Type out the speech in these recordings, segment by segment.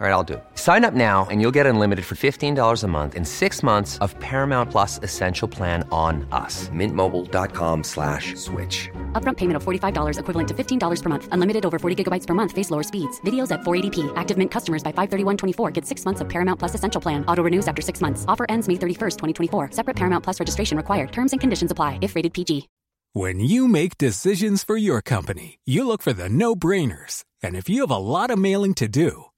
All right, I'll do. Sign up now and you'll get unlimited for $15 a month in six months of Paramount Plus Essential Plan on us. Mintmobile.com slash switch. Upfront payment of $45 equivalent to $15 per month. Unlimited over 40 gigabytes per month. Face lower speeds. Videos at 480p. Active Mint customers by 531.24 get six months of Paramount Plus Essential Plan. Auto renews after six months. Offer ends May 31st, 2024. Separate Paramount Plus registration required. Terms and conditions apply if rated PG. When you make decisions for your company, you look for the no-brainers. And if you have a lot of mailing to do,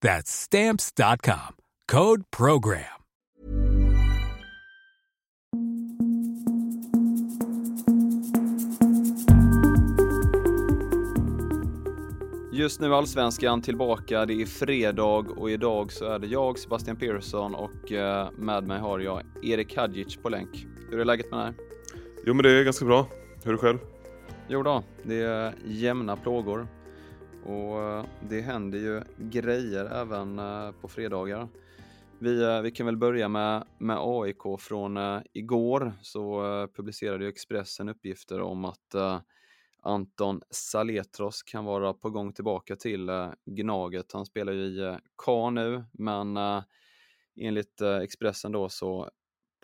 That's Stamps.com. Code PROGRAM. Just nu är Allsvenskan tillbaka, det är fredag och idag så är det jag, Sebastian Persson och eh, med mig har jag Erik Hadjic på länk. Hur är läget med dig? Jo men det är ganska bra. Hur är det själv? Jo då, det är jämna plågor. Och eh, det händer ju grejer även eh, på fredagar. Vi, eh, vi kan väl börja med, med AIK från igår så publicerade ju Expressen uppgifter om att Anton Saletros kan vara på gång tillbaka till Gnaget. Han spelar ju i eh, K nu, men enligt Expressen då så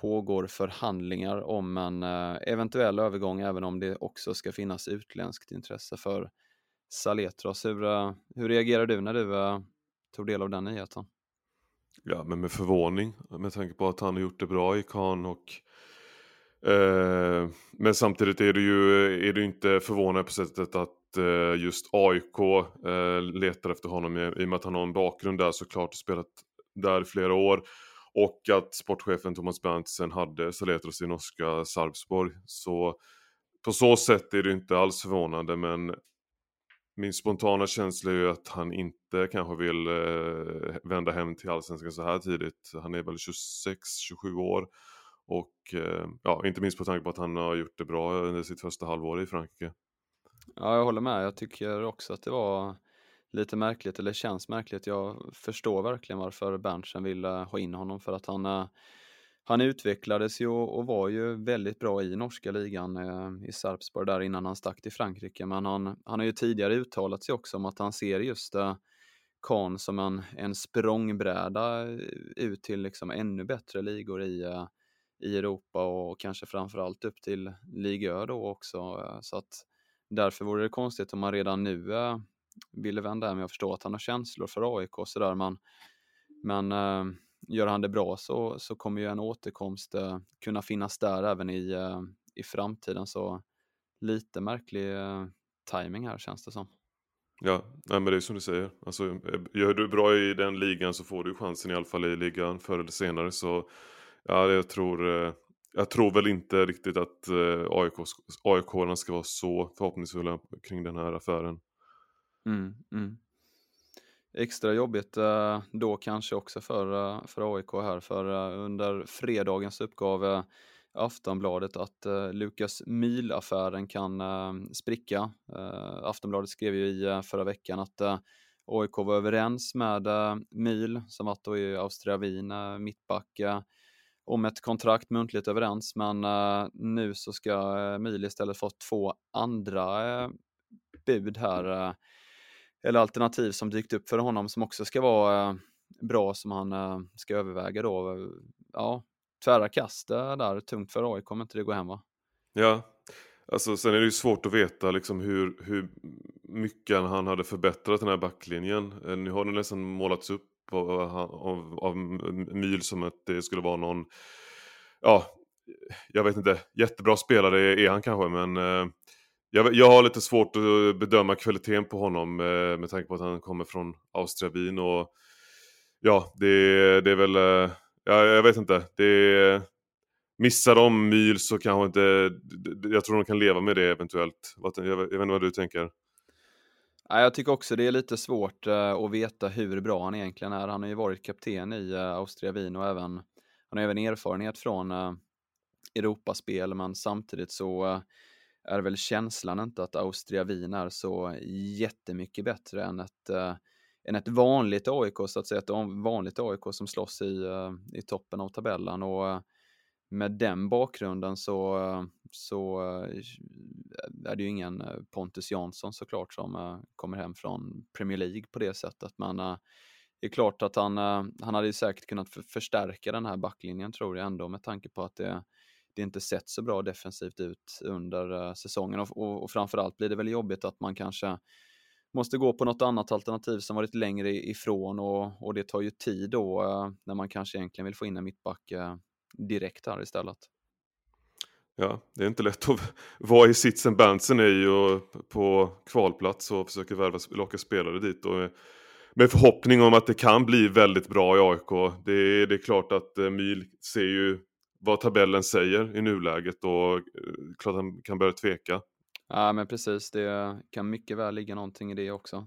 pågår förhandlingar om en eventuell övergång, även om det också ska finnas utländskt intresse för Saletros. Hur, hur reagerade du när du eh, tog del av den nyheten? Ja, men med förvåning med tanke på att han har gjort det bra i Kan och Eh, men samtidigt är det ju eh, är det inte förvånande på sättet att eh, just AIK eh, letar efter honom i, i och med att han har en bakgrund där såklart och spelat där i flera år. Och att sportchefen Thomas Berntsen hade Saletros i norska Sarpsborg. Så på så sätt är det inte alls förvånande men min spontana känsla är ju att han inte kanske vill eh, vända hem till allsvenskan så här tidigt. Han är väl 26-27 år. Och eh, ja, inte minst på tanke på att han har gjort det bra under sitt första halvår i Frankrike. Ja, jag håller med. Jag tycker också att det var lite märkligt, eller känns märkligt. Jag förstår verkligen varför Berntsen ville ha in honom för att han, eh, han utvecklades ju och var ju väldigt bra i norska ligan eh, i Sarpsborg där innan han stack till Frankrike. Men han, han har ju tidigare uttalat sig också om att han ser just eh, Kahn som en, en språngbräda eh, ut till liksom ännu bättre ligor i, eh, i Europa och kanske framförallt upp till Ligue då också. Eh, så att därför vore det konstigt om man redan nu eh, ville vända hem. Jag förstår att han har känslor för AIK och sådär, men, men gör han det bra så, så kommer ju en återkomst äh, kunna finnas där även i, äh, i framtiden. Så lite märklig äh, timing här känns det som. Ja, nej, men det är som du säger. Alltså, gör du bra i den ligan så får du chansen i alla fall i ligan förr eller senare. Så Ja, jag tror, eh, jag tror väl inte riktigt att eh, AIK, AIK ska vara så förhoppningsfulla kring den här affären. Mm, mm. Extra jobbigt eh, då kanske också för, eh, för AIK här, för eh, under fredagens uppgav eh, Aftonbladet att Lukas Myhl-affären kan spricka. Aftonbladet skrev ju i förra veckan att AIK var överens med Myhl, som varit då i Austria Wien, mittback, om ett kontrakt muntligt överens, men nu så ska uh, Mil istället få två andra bud här, eller alternativ som dykt upp för honom som också ska vara eh, bra som han eh, ska överväga då. Ja, tvära kast eh, där, tungt för AIK om inte det går hem va? Ja, alltså sen är det ju svårt att veta liksom hur, hur mycket han hade förbättrat den här backlinjen. Nu har den nästan målats upp av, av, av Myl som att det skulle vara någon ja, jag vet inte, jättebra spelare är han kanske men eh, jag, jag, har lite svårt att bedöma kvaliteten på honom eh, med tanke på att han kommer från Austria Wien och ja, det, det är väl, eh, ja, jag vet inte, det Missar de myl så kanske inte, jag tror de kan leva med det eventuellt. Jag vet, jag vet inte vad du tänker? Jag tycker också det är lite svårt eh, att veta hur bra han egentligen är. Han har ju varit kapten i uh, Austria Wien och även, han har även erfarenhet från eh, Europaspel, men samtidigt så är väl känslan inte att Austria Wien är så jättemycket bättre än ett, eh, än ett vanligt AIK, så att säga, ett vanligt AIK som slåss i, eh, i toppen av tabellen. Och eh, med den bakgrunden så, så är det ju ingen Pontus Jansson såklart som kommer hem från Premier League på det sättet. Men det är klart att han, han hade säkert kunnat förstärka den här backlinjen tror jag ändå med tanke på att det, det inte sett så bra defensivt ut under eh, säsongen och, och, och framförallt blir det väl jobbigt att man kanske måste gå på något annat alternativ som varit längre ifrån och, och det tar ju tid då eh, när man kanske egentligen vill få in en mittback direkt här istället. Ja, det är inte lätt att vara i sitsen Berntsen är ju på kvalplats och försöker värva, locka spelare dit. Och eh, med förhoppning om att det kan bli väldigt bra i AIK. Det är, det är klart att eh, Myl ser ju vad tabellen säger i nuläget och eh, klart han kan börja tveka. Ja men precis, det kan mycket väl ligga någonting i det också.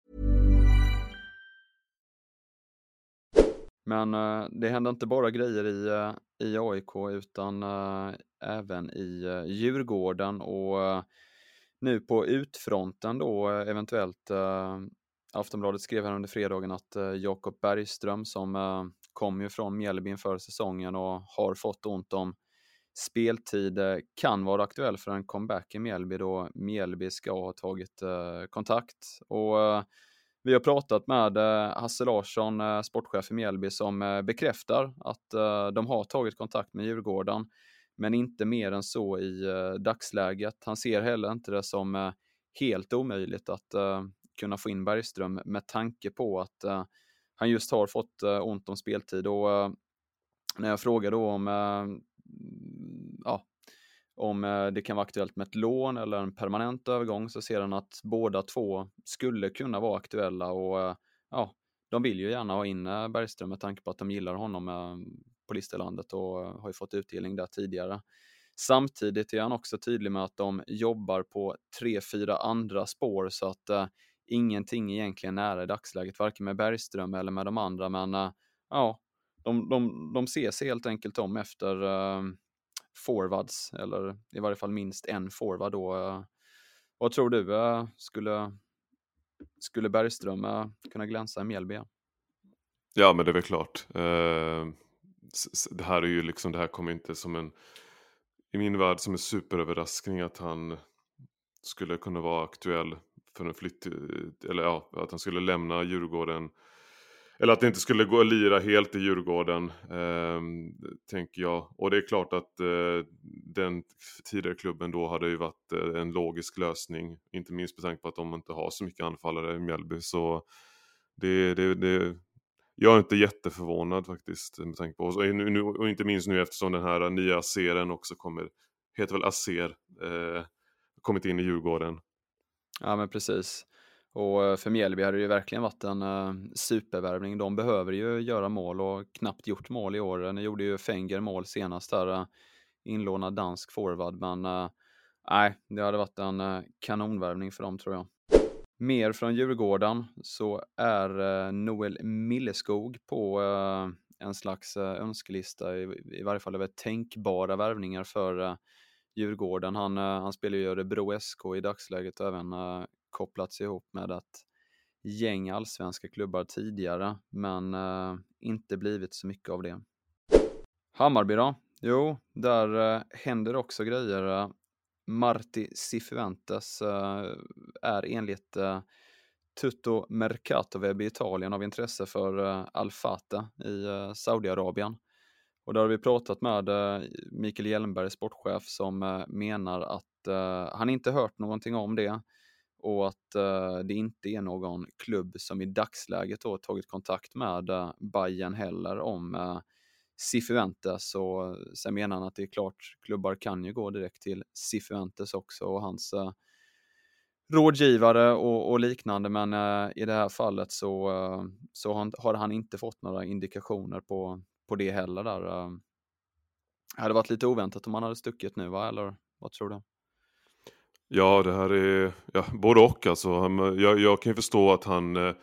Men uh, det händer inte bara grejer i uh, i AIK utan uh, även i uh, Djurgården och uh, nu på utfronten då eventuellt Aftonbladet skrev här under fredagen att Jakob Bergström som kom ju från Mjällby inför säsongen och har fått ont om speltid kan vara aktuell för en comeback i Mjällby då Mjällby ska ha tagit kontakt. Och vi har pratat med eh, Hasse Larsson, eh, sportchef i Mjällby, som eh, bekräftar att de har tagit kontakt med Djurgården, men inte mer än så i dagsläget. Han ser heller inte det som helt omöjligt att kunna få in Bergström med tanke på att han just har fått ont om speltid och när jag frågar då om ja, om eh, det kan vara aktuellt med ett lån eller en permanent övergång så ser han att båda två skulle kunna vara aktuella och eh, ja, de vill ju gärna ha in eh, Bergström med tanke på att de gillar honom på listelandet och har ju fått utdelning där tidigare. Samtidigt är han också tydlig med att de jobbar på tre, fyra andra spår så att eh, ingenting egentligen är nära i dagsläget, varken med Bergström eller med de andra, men eh, ja, de, de, de ser sig helt enkelt om efter eh, forwards, eller i varje fall minst en forward då. Eh. Vad tror du, eh, skulle, skulle Bergström eh, kunna glänsa i Mjällby? Ja, men det är väl klart. Ehm, det här är ju liksom, det här kommer inte som en, i min värld som en superöverraskning att han skulle kunna vara aktuell för en flytt, eller ja, att han skulle lämna Djurgården eller att det inte skulle gå att lira helt i Djurgården, eh, tänker jag. Och det är klart att eh, den tidigare klubben då hade ju varit eh, en logisk lösning. Inte minst med tanke på att de inte har så mycket anfallare i Mjällby. Så det, det, det, jag är inte jätteförvånad faktiskt. Med tanke på, och, nu, och inte minst nu eftersom den här nya Aseren också kommer, heter väl Aser, eh, kommit in i Djurgården. Ja men precis. Och eh, för Mjällby hade det ju verkligen varit en uh, supervärvning. De behöver ju göra mål och knappt gjort mål i år. Eh, nu gjorde ju Fenger mål senast där, uh, inlånad dansk forward, men uh, nej, det hade varit en uh, kanonvärvning för dem tror jag. Mer från Djurgården så är Noel Milleskog på en slags önskelista, i, i varje fall över tänkbara värvningar för Djurgården. Han, han spelar ju i Örebro SK i dagsläget och även kopplats ihop med ett gäng allsvenska klubbar tidigare, men eh, inte blivit så mycket av det. Hammarby då? Jo, där eh, händer också grejer. Eh. Marti Cifuentes eh, är enligt eh, Tutto Mercatoweb i Italien av intresse för eh, Al Fateh i eh, Saudiarabien. Och där har vi pratat med eh, Mikael Hjelmberg, sportchef, som eh, menar att eh, han inte hört någonting om det och att uh, det inte är någon klubb som i dagsläget har tagit kontakt med uh, Bayern heller om eh, uh, Cifuentes och sen menar han att det är klart, klubbar kan ju gå direkt till Cifuentes också och hans uh, rådgivare och, och, liknande men uh, i det här fallet så, uh, så har, har, han inte fått några indikationer på, på det heller där. Uh, det hade varit lite oväntat om han hade stuckit nu va, eller vad tror du? Ja, det här är ja, både och alltså. Jag, jag kan ju förstå att han, eh,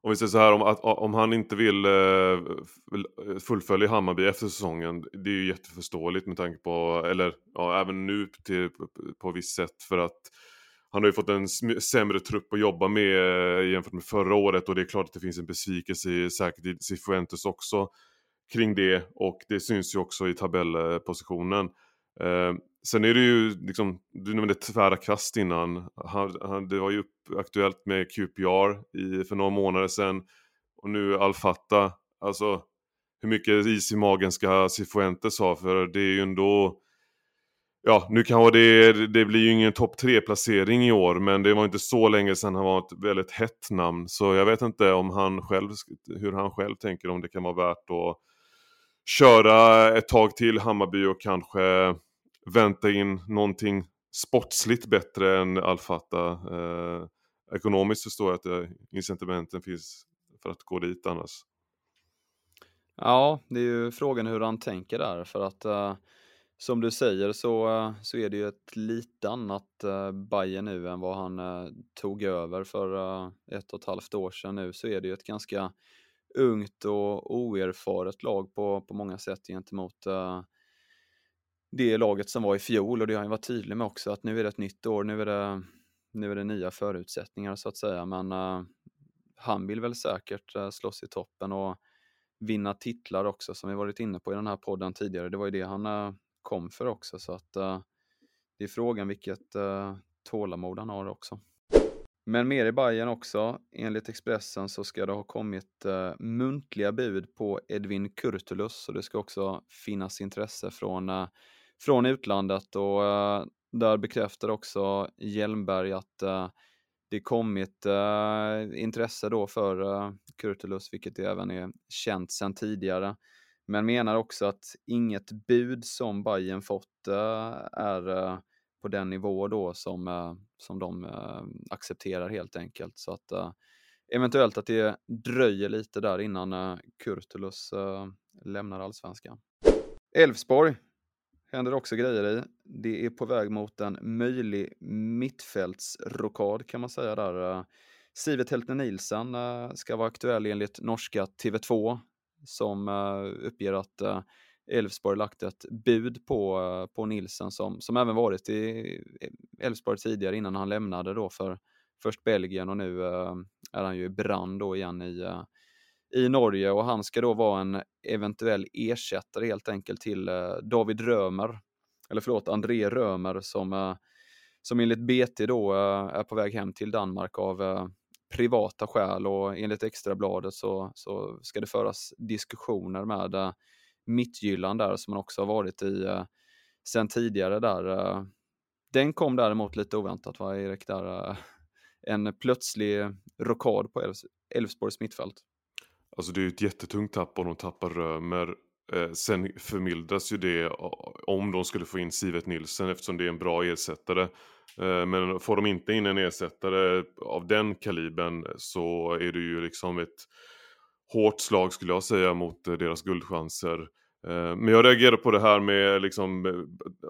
om vi säger så här, om, att, om han inte vill eh, fullfölja Hammarby efter säsongen, det är ju jätteförståeligt med tanke på, eller ja, även nu till, på visst sätt för att han har ju fått en sämre trupp att jobba med eh, jämfört med förra året och det är klart att det finns en besvikelse säkert i Cifuentes också kring det och det syns ju också i tabellpositionen. Eh, Sen är det ju liksom, du nämnde tvära kast innan. Han, han, det var ju aktuellt med QPR i, för några månader sedan. Och nu Alfata. Alltså hur mycket is i magen ska Cifuentes ha? För det är ju ändå... Ja, nu kanske det, det blir ju ingen topp tre placering i år, men det var inte så länge sedan han var ett väldigt hett namn. Så jag vet inte om han själv, hur han själv tänker om det kan vara värt att köra ett tag till Hammarby och kanske vänta in någonting sportsligt bättre än Alfata. Eh, ekonomiskt förstår jag att det, incitamenten finns för att gå dit annars. Ja, det är ju frågan hur han tänker där för att eh, som du säger så, eh, så är det ju ett lite annat eh, Bayern nu än vad han eh, tog över för eh, ett och ett halvt år sedan nu så är det ju ett ganska ungt och oerfaret lag på, på många sätt gentemot det laget som var i fjol och det har han varit tydlig med också att nu är det ett nytt år, nu är det, nu är det nya förutsättningar så att säga men uh, han vill väl säkert uh, slåss i toppen och vinna titlar också som vi varit inne på i den här podden tidigare. Det var ju det han uh, kom för också så att det är frågan vilket uh, tålamod han har också. Men mer i Bayern också. Enligt Expressen så ska det ha kommit uh, muntliga bud på Edvin Kurtulus och det ska också finnas intresse från uh, från utlandet och eh, där bekräftar också Hjelmberg att eh, det kommit eh, intresse då för Kurtulus, vilket det även är känt sedan tidigare. Men menar också att inget bud som Bayern fått är på den nivå då som, som de accepterar helt enkelt. Så att eventuellt att det dröjer lite där innan Kurtulus lämnar allsvenskan. Elfsborg händer också grejer i. Det är på väg mot en möjlig mittfältsrokad kan man säga där. Sivert Heltner Nielsen eh, ska vara aktuell enligt norska TV2 som eh, uppger att eh, Elfsborg lagt ett bud på, på Nilsen som, som även varit i Elfsborg tidigare innan han lämnade då för först Belgien och nu är han ju i brand då igen i, i Norge och han ska då vara en eventuell ersättare helt enkelt till eh, David Römer, eller förlåt, André Römer som, eh, som enligt BT då eh, är på väg hem till Danmark av eh, privata skäl och enligt Extrabladet så, så ska det föras diskussioner med eh, Mittjylland där som han också har varit i eh, sen tidigare där. Den kom däremot lite oväntat va Erik, där en plötslig rockad på Elfsborgs mittfält. Alltså det är ju ett jättetungt tapp om de tappar Römer. Eh, sen förmildras ju det eh, om de skulle få in Sivet Nilsen eftersom det är en bra ersättare. Eh, men får de inte in en ersättare av den kalibern så är det ju liksom ett hårt slag skulle jag säga mot eh, deras guldchanser. Eh, men jag reagerar på det här med liksom, eh,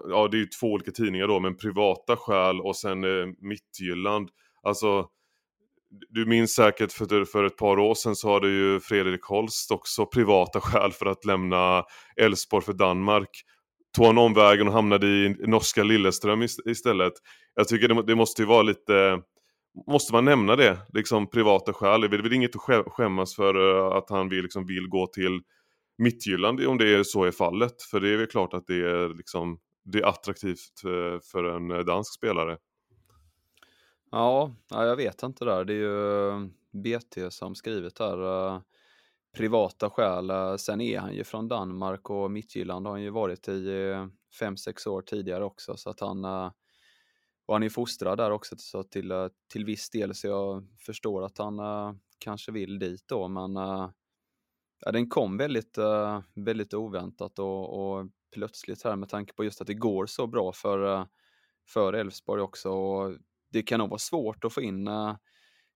ja det är ju två olika tidningar då, men privata skäl och sen Mittjylland. Alltså, du minns säkert för, för ett par år sedan så hade ju Fredrik Holst också privata skäl för att lämna Elfsborg för Danmark tog han omvägen och hamnade i norska Lilleström istället. Jag tycker det, det måste ju vara lite Måste man nämna det, liksom privata skäl? Det är väl inget att skämmas för eh, att han vill, liksom, vill gå till Mittjylland om det är så är fallet. För det är väl klart att det är, liksom, det är attraktivt eh, för en eh, dansk spelare. Ja, jag vet inte där. Det är ju eh, BT som skrivit där. Eh, privata skäl. Eh, sen är han ju från Danmark och Midtjylland har han ju varit i eh, fem sex år tidigare också så att han och han är fostrad där också så till, till viss del så jag förstår att han kanske vill dit då men ja, den kom väldigt, väldigt oväntat och, och plötsligt här med tanke på just att det går så bra för för Elfsborg också och det kan nog vara svårt att få in eh,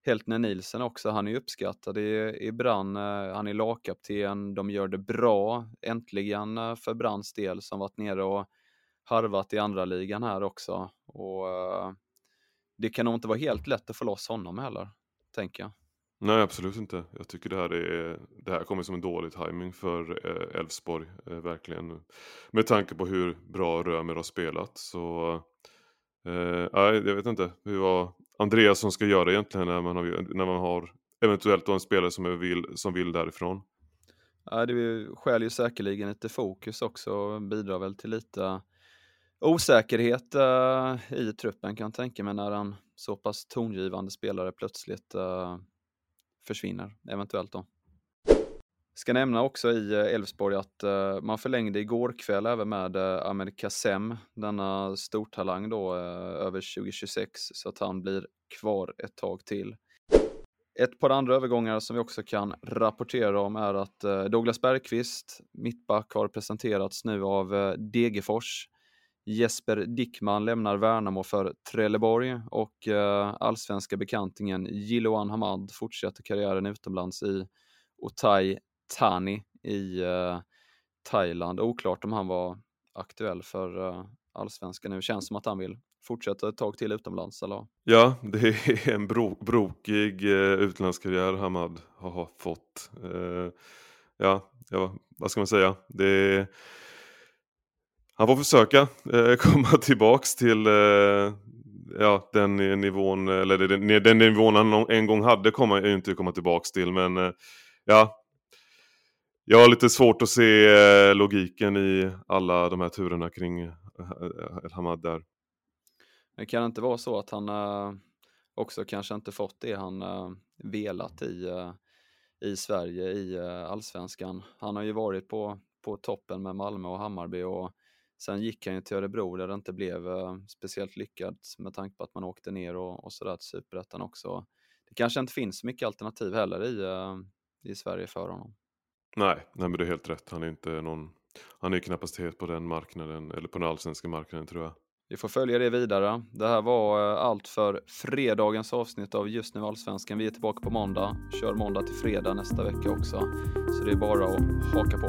Heltner Nielsen också, han är uppskattad i, i Brann. Eh, han är lagkapten, de gör det bra, äntligen eh, för Branns del som varit nere och harvat i andra ligan här också. Och det kan nog inte vara helt lätt att få loss honom heller, tänker jag. Nej, absolut inte. Jag tycker det här, är, det här kommer som en dålig timing för Elfsborg, verkligen. Med tanke på hur bra Römer har spelat så eh, jag vet inte. Hur vad Andreas som ska göra egentligen när man har, när man har eventuellt en spelare som vill, som vill därifrån. Ja, det skäl ju säkerligen lite fokus också och bidrar väl till lite osäkerhet uh, i truppen kan jag tänka mig när en så pass tongivande spelare plötsligt uh, försvinner, eventuellt då. Ska nämna också i eh, Elfsborg att eh, man förlängde igår kväll även med uh, Ahmed Kassem, denna stortalang då över 2026, så att han blir kvar ett tag till. Ett par andra övergångar som vi också kan rapportera om är att Douglas Bergqvist, mittback, har presenterats nu av Degerfors. Jesper Dickman lämnar Värnamo för Trelleborg och allsvenska bekantingen Jiloan Hamad fortsätter karriären utomlands i Otai Tani i uh, Thailand. Oklart om han var aktuell för uh, allsvenskan nu. Känns som att han vill fortsätta ett tag till utomlands, eller? Ja, det är en bro brokig uh, utlandskarriär Hamad har fått. Uh, ja, ja, vad ska man säga? Det han får försöka uh, komma tillbaks till ja, den nivån, eller den, den nivån han en gång hade kommer ju inte komma tillbaks till, men ja, jag har lite svårt att se eh, logiken i alla de här turerna kring eh, El Hamad där. Det kan inte vara så att han eh, också kanske inte fått det han velat i, i Sverige i allsvenskan. Han har ju varit på, på toppen med Malmö och Hammarby och sen gick han ju till Örebro där det inte blev speciellt lyckat med tanke på att man åkte ner och, och sådär till Superettan också. Det kanske inte finns så mycket alternativ heller i, i Sverige för honom. Nej, nej men du är helt rätt. Han är inte någon, han är knappast het på den marknaden, eller på den allsvenska marknaden tror jag. Vi får följa det vidare. Det här var eh, allt för fredagens avsnitt av Just nu Allsvenskan. Vi är tillbaka på måndag, kör måndag till fredag nästa vecka också. Så det är bara att haka på.